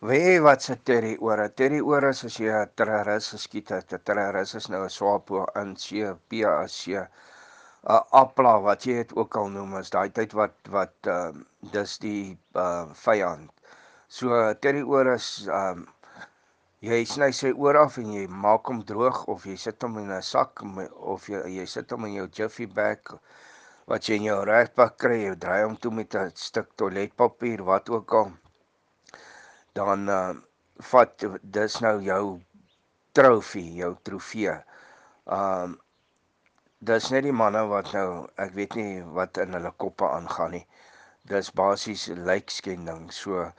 wat se terry ore. Terry ore is as jy 'n terroris geskiet het. 'n Terroris is nou 'n swapo in C P A C 'n appla wat jy dit ook al noem is daai tyd wat wat ehm um, dis die uh vyand. So terry ore is ehm um, jy sny sy oor af en jy maak hom droog of jy sit hom in 'n sak of jy jy sit hom in jou jiffy bag wat jy in jou regpak kry, jy draai hom toe met 'n stuk toiletpapier wat ook al dan uh, vat dis nou jou trofee, jou trofee. Um dis net die manne wat nou ek weet nie wat in hulle koppe aangaan nie. Dis basies lijkskending. So